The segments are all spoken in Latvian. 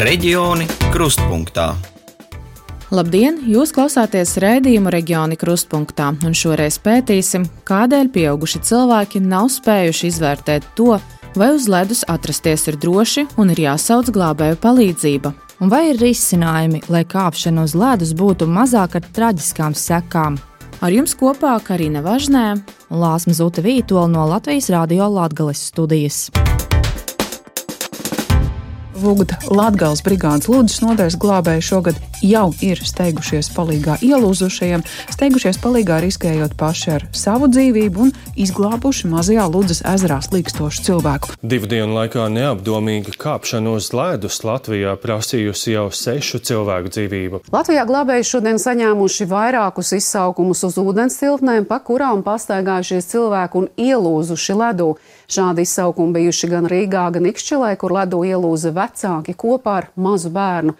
Reģioni krustpunktā. Labdien! Jūs klausāties rādījumu reģioni krustpunktā, un šoreiz pētīsim, kādēļ pieauguši cilvēki nav spējuši izvērtēt to, vai uz ledus atrasties ir droši un ir jāsauc glābēju palīdzība. Un vai ir risinājumi, lai kāpšana uz ledus būtu mazāk ar traģiskām sekām? Ar jums kopā Karina Važnē un Lāsma Zute Vītola no Latvijas Rādio Latvijas studijas. Vugda Latvijas brigādes lūdzas nodaļas glābēji šogad jau ir steigušies palīgā ielūzušajiem, steigušies palīgā riskējot paši ar savu dzīvību un izglābuši mazajā Ludzas ezerā slīkstošu cilvēku. Divu dienu laikā neapdomīga kāpšana uz ledus Latvijā prasījusi jau sešu cilvēku dzīvību. Latvijā glābēji šodien saņēmuši vairākus izsaukumus uz ūdens tiltnēm, pa kurām pastaigājušies cilvēki un ielūzuši ledū. Šādi izsaukumi bijuši gan Rīgā, gan Ikšķilē, kur ledū ielūza vecāki kopā ar mazu bērnu.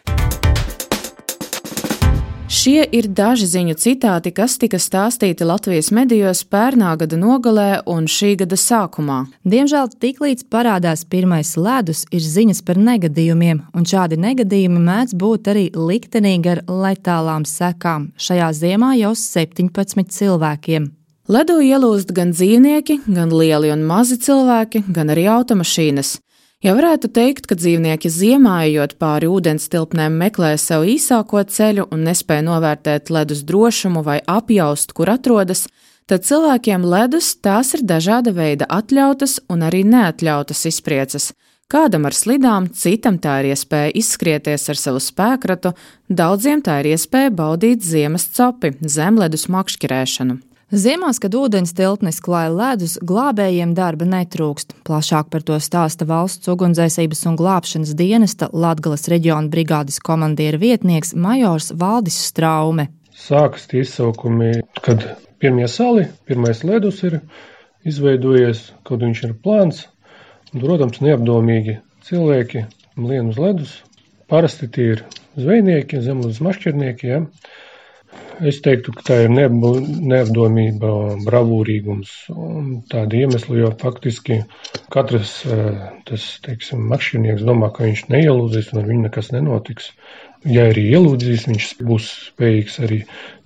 Šie ir daži ziņu citāti, kas tika stāstīti Latvijas medijos pērnā gada nogalē un šī gada sākumā. Diemžēl tiklīdz parādās pirmais ledus, ir ziņas par negadījumiem, un šādi negadījumi mēdz būt arī liktenīgi ar letālām sekām. Šajā ziemā jau 17 cilvēkiem. Ledu ielūst gan dzīvnieki, gan lieli un mazi cilvēki, gan arī automašīnas. Ja varētu teikt, ka dzīvnieki ziemā ejot pāri ūdens tilpnēm meklē sev īsāko ceļu un nespēja novērtēt ledus drošumu vai apjaust, kur atrodas, tad cilvēkiem ledus tās ir dažāda veida atļautas un arī neatļautas izpriecas. Kādam ar slidām, citam tā ir iespēja izskrieties ar savu spēkratu, daudziem tā ir iespēja baudīt ziemas copi, zemledus makšķerēšanu. Ziemās, kad ūdens tilpnes klāja ledus, glābējiem darba netrūkst. Plašāk par to stāsta valsts ugunsdzēsības un glābšanas dienesta Latgales reģiona brigādes komandiera vietnieks Majors Valdis Straume. Sākas tie izsaukumi, kad pirmie sali, pirmais ledus ir izveidojies, kad viņš ir plāns, un, protams, neapdomīgi cilvēki lien uz ledus. Parasti tie ir zvejnieki, zemlūdz mašķirnieki, ja? Es teiktu, ka tā ir neapdomība, bravūrīgums un tādi iemesli, jo faktiski katrs eh, tas, teiksim, makšķernieks domā, ka viņš neielūdzīs un ar viņu nekas nenotiks. Ja arī ielūdzīs, viņš būs spējīgs arī,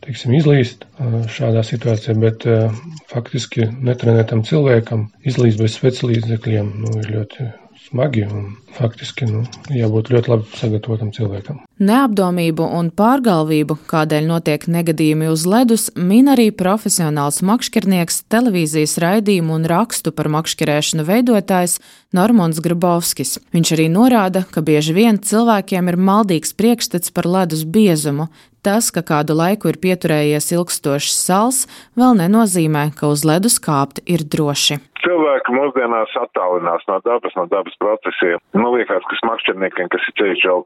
teiksim, izlīst eh, šādā situācijā, bet eh, faktiski netrenētam cilvēkam izlīst bez speciālīdzekļiem nu, ir ļoti smagi un faktiski nu, jābūt ļoti labi sagatavotam cilvēkam. Neapdomību un pārgalvību, kādēļ notiek negadījumi uz ledus, min arī profesionāls makšķernieks, televīzijas raidījumu un rakstu par makšķerēšanu veidotājs Normons Grabovskis. Viņš arī norāda, ka bieži vien cilvēkiem ir maldīgs priekšstats par ledus biezumu. Tas, ka kādu laiku ir pieturējies ilgstošs sals, vēl nenozīmē, ka uz ledus kāpt ir droši cilvēki mūsdienās attālinās no dabas, no dabas procesiem. Man liekas, ka smakšķerniekiem, kas ir ceļš vēl,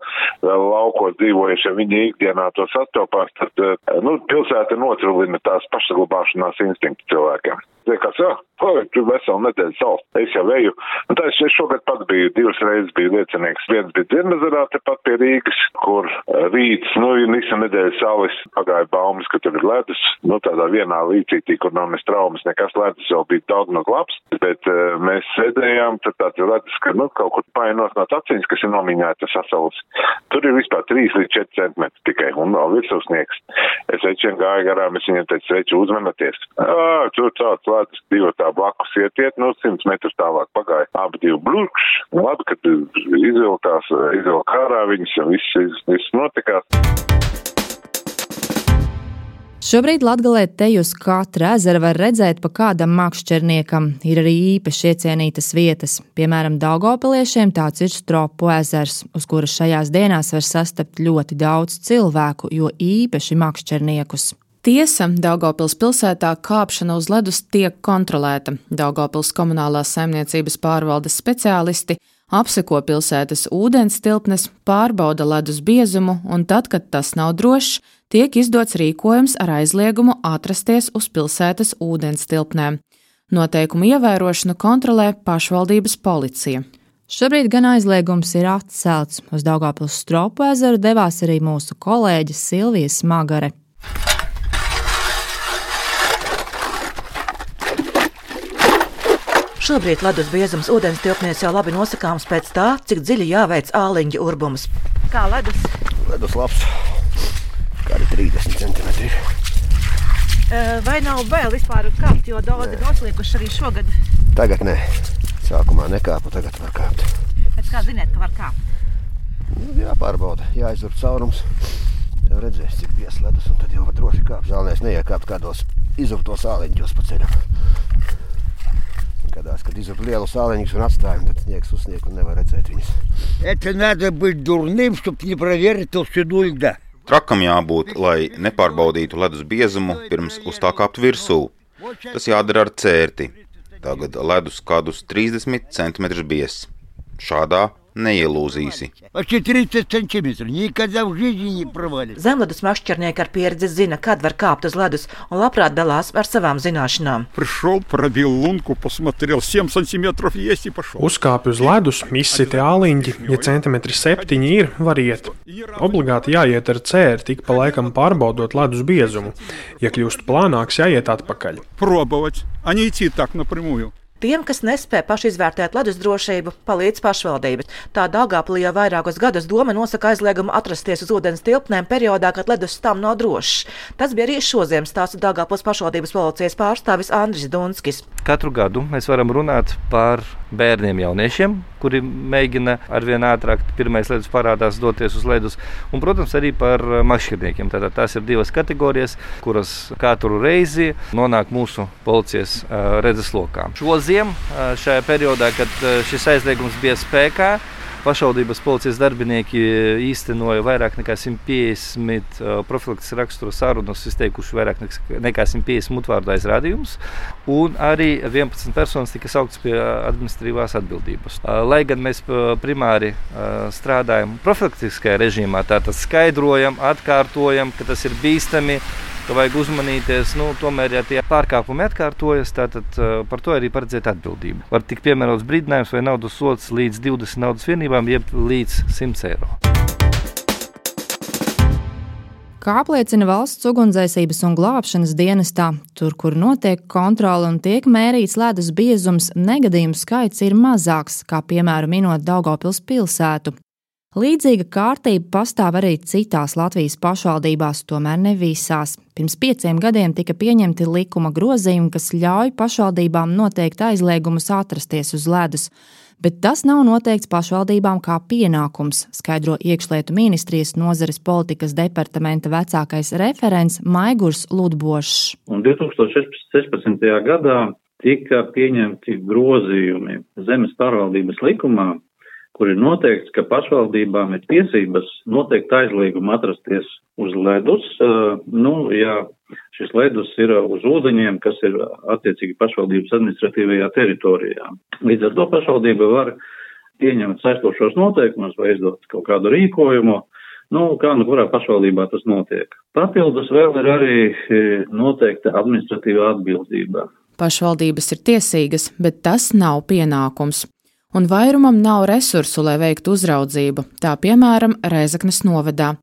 vēl laukos dzīvojuši, ja viņi ikdienā to sastopās, tad, eh, nu, pilsēta notrulina tās pašsaglabāšanās instinktu cilvēkiem. Liekas, jā, oh, tur veselu nedēļu sals. Es jau eju. Un tā es šogad pat biju, divas reizes biju liecinieks. Viens bija Dzirmezerā, tepat pie Rīgas, kur eh, rīts, nu, visu nedēļu salis pagāja baumas, ka tur ir ledus. Nu, tādā vienā līcītī, kur nav nes traumas, nekas ledus jau bija daudz no glabs bet uh, mēs sēdējām, tad tāds redz, ka, nu, kaut kur painos no taciņas, kas ir nomīņēta sasalis. Tur ir vispār 3 līdz 4 centimetri tikai, un vēl virsūsniegs. Es večiem gāju garām, es viņam teicu, veči uzmanieties. Ā, tur tāds lētas divi tā blakus ietiet, nu, 100 metrus tālāk pagāja. Abi divi blūkš, labi, kad izvilkās, izvilkā ārā viņas, viss, viss, viss notikās. Šobrīd Latvijā te uz katra ezera var redzēt pa kādam makšķerniekam. Ir arī īpaši iecienītas vietas. Piemēram, Daugopiliešiem tāds ir Stropu ezers, uz kuras šajās dienās var sastapt ļoti daudz cilvēku, jo īpaši makšķerniekus. Tiesa, Daugopils pilsētā kāpšana uz ledus tiek kontrolēta. Daugopils komunālās saimniecības pārvaldes speciālisti apseko pilsētas ūdens tilpnes, pārbauda ledus biezumu, un tad, kad tas nav drošs, tiek izdots rīkojums ar aizliegumu atrasties uz pilsētas ūdens tilpnēm. Noteikumu ievērošanu kontrolē pašvaldības policija. Šobrīd gan aizliegums ir atcelts. Uz Daugāpils stropu ezeru devās arī mūsu kolēģe Silvija Smagare. Šobrīd ledus biezums ūdens tilpnieks jau labi nosakāms pēc tā, cik dziļi jāveic āliņa urbums. Kā ledus? Ledus labs, kādi 30 centimetri. Vai nav bail vispār kāpt, jo daudzi ir noslīkuši arī šogad? Tagad nē, sākumā nekāpu, tagad var kāpt. Pēc kā zināt, ka var kāpt? Nu, jāpārbauda, jāizur caurums. Jau redzēs, cik biezs ledus, un tad jau var droši kāpt. Žēlēs neiekāpt kādos izurtos āleņģos pa ceļam. Gadās, kad izur lielu sāleņus un atstājam, tad sniegs uzsnieg un nevar redzēt viņus. Это надо быть дурным, чтобы не проверить толщину льда. Trakam jābūt, lai nepārbaudītu ledus biezumu pirms uz tā kāpt virsū. Tas jādara ar cērti. Tagad ledus kādus 30 cm biezs. Šādā neielūzīsi. Почти 30 сантиметров. Никогда в жизни не провалится. Zemledus makšķernieki ar pieredzi zina, kad var kāpt uz ledus un labprāt dalās ar savām zināšanām. Пришел, пробил лунку, посмотрел, 7 сантиметров есть и пошел. Uzkāpj uz ledus, izsiti āliņģi, ja centimetri septiņi ir, var iet. Obligāti jāiet ar cēri, tik pa laikam pārbaudot ledus biezumu. Ja kļūst plānāks, jāiet atpakaļ. Пробовать, а не идти так напрямую. Tiem, kas nespēja paši izvērtēt ledus drošību, palīdz pašvaldības. Tā Dāngāpulī jau vairākus gadus doma nosaka aizliegumu atrasties uz ūdens tilpnēm periodā, kad ledus tam nav drošs. Tas bija arī šodien stāsta Dāngāpulas pašvaldības policijas pārstāvis Andris Dunskis. Katru gadu mēs varam runāt par bērniem, jauniešiem, kuri mēģina arvien ātrāk, pirmais ledus parādās, doties uz ledus. Un, protams, arī par makšķerniekiem. Tātad tās ir divas kategorijas, kuras katru reizi nonāk mūsu policijas uh, redzeslokā. Šodien, uh, šajā periodā, kad šis aizliegums bija spēkā, pašvaldības policijas darbinieki īstenoja vairāk nekā 150 uh, profilakses rakstura sarunas, izteikuši vairāk nekā 150 mutvārdu aizrādījumus, un arī 11 personas tika sauktas pie administratīvās atbildības. Lai gan mēs primāri strādājam profilaktiskajā režīmā, tātad skaidrojam, atkārtojam, ka tas ir bīstami, ka vajag uzmanīties. Nu, tomēr, ja tie pārkāpumi atkārtojas, tad uh, par to arī paredzēt atbildību. Var tikt piemērots brīdinājums vai naudas sots līdz 20 naudas vienībām, jeb līdz 100 eiro. Kā apliecina valsts ugunsdzēsības un glābšanas dienestā, tur, kur notiek kontrole un tiek mērīts ledus biezums, negadījumu skaits ir mazāks, kā piemēram minot Daugopils pilsētu. Līdzīga kārtība pastāv arī citās Latvijas pašvaldībās, tomēr ne visās. Pirms pieciem gadiem tika pieņemti likuma grozījumi, kas ļauj pašvaldībām noteikt aizliegumus atrasties uz ledus, bet tas nav noteikts pašvaldībām kā pienākums, skaidro iekšlietu ministrijas nozares politikas departamenta vecākais referents Maigurs Ludbošs. 2016. gadā tika pieņemti grozījumi zemes pārvaldības likumā, kur ir noteikts, ka pašvaldībām ir tiesības noteikt aizliegumu atrasties uz ledus, nu, ja šis ledus ir uz ūdeņiem, kas ir attiecīgi pašvaldības administratīvajā teritorijā. Līdz ar to pašvaldība var pieņemt saistošos noteikumus vai izdot kaut kādu rīkojumu, nu, kā nu kurā pašvaldībā tas notiek. Papildus vēl ir arī noteikta administratīvā atbildība. Pašvaldības ir tiesīgas, bet tas nav pienākums un vairumam nav resursu, lai veiktu uzraudzību, tā piemēram Rēzaknes novadā.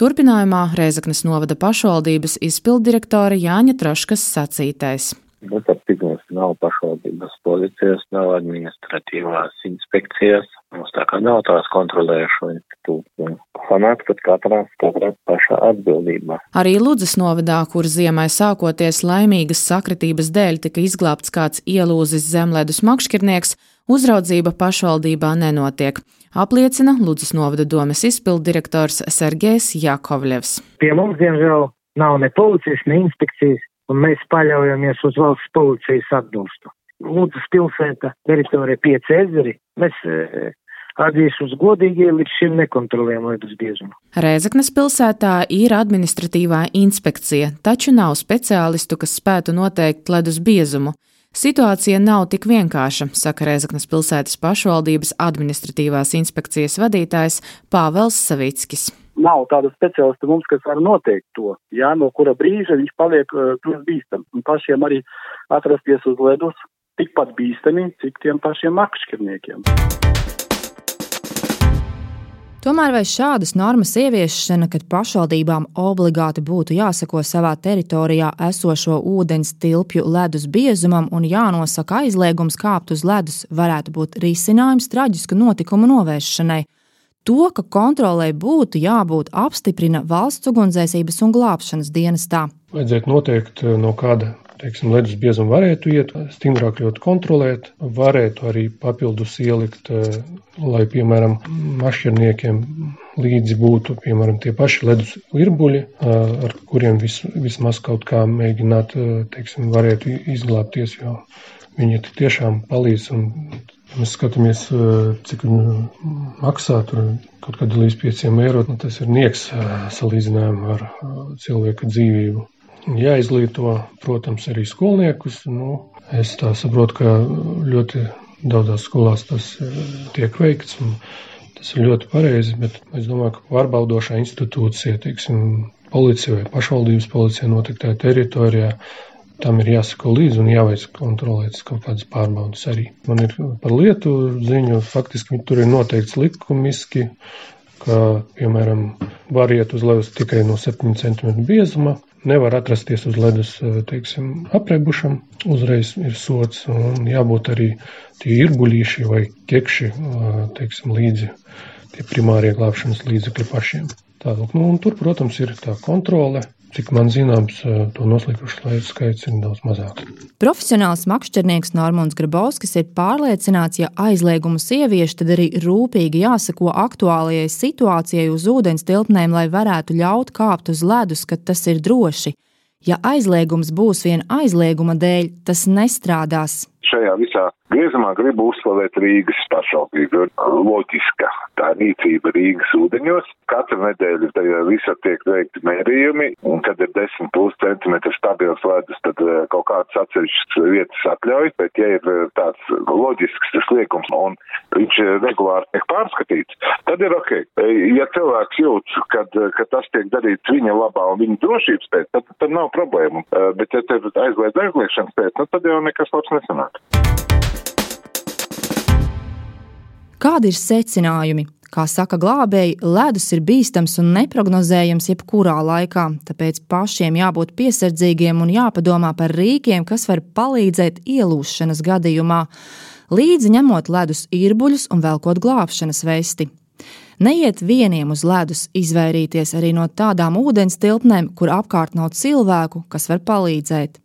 Turpinājumā Rēzaknes novada pašvaldības izpildirektora Jāņa Traškas sacītais. Nu, tad pirms nav pašvaldības policijas, nav administratīvās inspekcijas, mums tā kā nav tās kontrolējušo institūciju. Sanāk, tad katrā katra paša atbildība. Arī Ludzas novadā, kur ziemai sākoties laimīgas sakritības dēļ tika izglābts kāds ielūzis zemledus makšķirnieks, uzraudzība pašvaldībā nenotiek, apliecina Ludzas novada domes izpildirektors Sergejs Jakovļevs. Pie mums, diemžēl, nav ne policijas, ne inspekcijas, un mēs paļaujamies uz valsts policijas atbalstu. Lūdzas pilsēta teritorija pieci ezeri. Mēs e, atzīšos godīgi, līdz šim nekontrolējam ledus biezumu. Rēzaknes pilsētā ir administratīvā inspekcija, taču nav speciālistu, kas spētu noteikt ledus biezumu. Situācija nav tik vienkārša, saka Rēzaknes pilsētas pašvaldības administratīvās inspekcijas vadītājs Pāvels Savickis nav tāda speciālista mums, kas var noteikt to, jā, no kura brīža viņš paliek uh, kļūst bīstams. Un pašiem arī atrasties uz ledus tikpat bīstami, cik tiem pašiem makšķerniekiem. Tomēr vai šādas normas ieviešana, kad pašvaldībām obligāti būtu jāsako savā teritorijā esošo ūdens tilpju ledus biezumam un jānosaka aizliegums kāpt uz ledus, varētu būt risinājums traģisku notikumu novēršanai? To, ka kontrolē būtu jābūt, apstiprina valsts ugunsdzēsības un glābšanas dienestā. Vajadzētu noteikt, no kāda teiksim, ledus biezuma varētu iet, stingrāk ļoti kontrolēt, varētu arī papildus ielikt, lai, piemēram, mašķirniekiem līdzi būtu, piemēram, tie paši ledus virbuļi, ar kuriem vis, vismaz kaut kā mēģināt, teiksim, varētu izglābties, jo viņi tiešām palīdz un Mēs skatāmies, cik viņi maksā. Tur kaut kāda līdz 5 eiro. Nu, tas ir nieks salīdzinājumā ar cilvēka dzīvību jāizglīto, protams, arī skolniekus. Nu, es tā saprotu, ka ļoti daudzās skolās tas eh, tiek veikts. Tas ir ļoti pareizi, bet es domāju, ka pārbaudošā institūcija, teiksim, policija vai pašvaldības policija notiktā teritorijā, tam ir jāsako līdzi un jāveic kontrolētas kaut kādas pārbaudas arī. Man ir par lietu ziņu, faktiski tur ir noteikts likumiski, ka, piemēram, var iet uz leju tikai no 7 cm biezuma, nevar atrasties uz ledus, eh, teiksim, aprebušam, uzreiz ir sots un jābūt arī tie irbuļīši vai kekši, eh, teiksim, līdzi, tie primārie glābšanas līdzekļi pašiem. Tālāk, nu, un tur, protams, ir tā kontrole, Cik man zināms, eh, to noslīkušu laivu skaits ir daudz mazāks. Profesionāls makšķernieks Normons Grabovskis ir pārliecināts, ja aizliegumus ievieš, tad arī rūpīgi jāsako aktuālajai situācijai uz ūdens tilpnēm, lai varētu ļaut kāpt uz ledus, kad tas ir droši. Ja aizliegums būs vien aizlieguma dēļ, tas nestrādās šajā visā griezumā gribu uzslavēt Rīgas pašvaldību. Loģiska tā rīcība Rīgas ūdeņos. Katru nedēļu tajā visā tiek veikti mērījumi, un kad ir 10 plus centimetri stabils ledus, tad eh, kaut kāds atsevišķs vietas atļauj, bet ja ir eh, tāds loģisks tas liekums un viņš eh, regulāri tiek pārskatīts, tad ir ok. Ja cilvēks jūt, kad, ka tas tiek darīts viņa labā un viņa drošības pēc, tad, tad nav problēmu. Bet ja tev aizliedz aizliekšanas pēc, nu, tad jau nekas labs nesanāk. Kādi ir secinājumi? Kā saka glābēji, ledus ir bīstams un neparedzējams jebkurā laikā, tāpēc pašiem jābūt piesardzīgiem un jāpadomā par rīkiem, kas var palīdzēt ielūšanas gadījumā, līdzi ņemot ledus īrbuļus un velkot glābšanas vesti. Neiet vieniem uz ledus, izvairīties arī no tādām ūdens tilpnēm, kur apkārt nav cilvēku, kas var palīdzēt.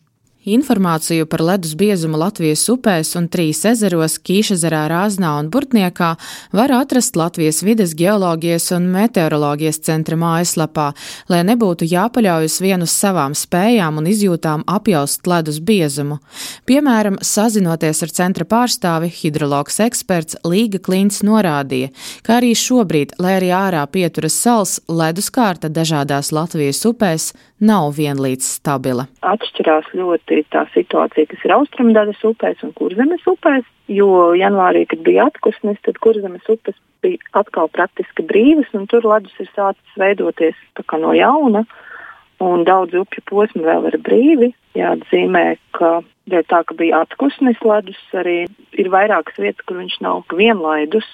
Informāciju par ledus biezumu Latvijas upēs un trīs ezeros - Kīšezerā, Rāznā un Burtniekā var atrast Latvijas vides geoloģijas un meteoroloģijas centra mājaslapā, lai nebūtu jāpaļaujas vien uz savām spējām un izjūtām apjaust ledus biezumu. Piemēram, sazinoties ar centra pārstāvi, hidrologs eksperts Līga Klints norādīja, ka arī šobrīd, lai arī ārā pieturas sals, ledus kārta dažādās Latvijas upēs nav vienlīdz stabila. Atšķirās ļoti tā situācija, kas ir austrumdaļas upēs un kurzemes upēs, jo janvārī, kad bija atkusnis, tad kurzemes upes bija atkal praktiski brīvas, un tur ledus ir sācis veidoties no jauna, un daudz upju posmi vēl ir brīvi. Jāatzīmē, ka dēļ tā, ka bija atkusnis ledus, arī ir vairākas vietas, kur viņš nav vienlaidus.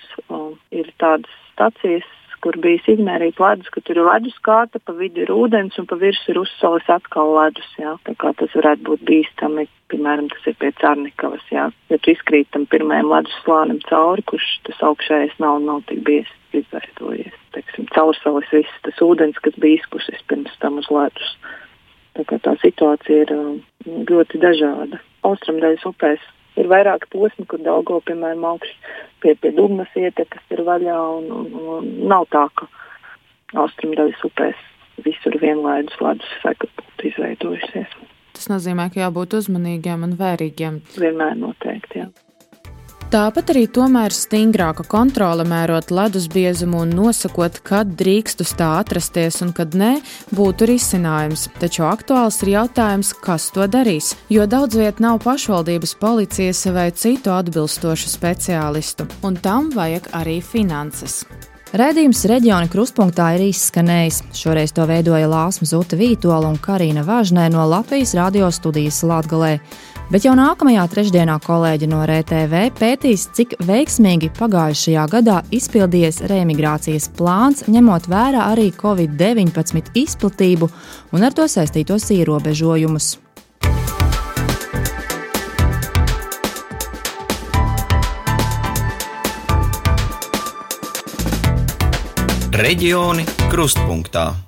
Ir tādas stacijas, kur bija izmērīta ledus, ka tur ir ledus kārta, pa vidu ir ūdens un pa virsmu ir uzsalis atkal ledus. Jā. Tā kā tas varētu būt bīstami, piemēram, tas ir pie Cārnikavas. Jā. Ja tu izkrīt tam pirmajam ledus slānim cauri, kurš tas augšējais nav, nav tik biezs izveidojies. Teiksim, caursalis viss tas ūdens, kas bija izkusis pirms tam uz ledus. Tā, tā situācija ir um, ļoti dažāda. Austrumdaļas upēs ir vairāki posmi, kur Daugo, piemēram, augsts pie, pie dugnas ietekas ir vaļā un, un, un nav tā, ka austrumdaļas upēs visur vienlaidus ledus seka būtu izveidojusies. Tas nozīmē, ka jābūt uzmanīgiem un vērīgiem. Vienmēr noteikti. Tāpat arī tomēr stingrāka kontrole mērot ledus biezumu un nosakot, kad drīkst uz tā atrasties un kad nē, būtu risinājums. Taču aktuāls ir jautājums, kas to darīs, jo daudz viet nav pašvaldības policijas vai citu atbilstošu speciālistu, un tam vajag arī finanses. Redzījums reģiona krustpunktā ir izskanējis. Šoreiz to veidoja Lāsma Zuta Vītola un Karina Važnē no Latvijas radio studijas Latgalē. Bet jau nākamajā trešdienā kolēģi no RTV pētīs, cik veiksmīgi pagājušajā gadā izpildījies reemigrācijas plāns, ņemot vērā arī Covid-19 izplatību un ar to saistītos ierobežojumus. Reģioni krustpunktā.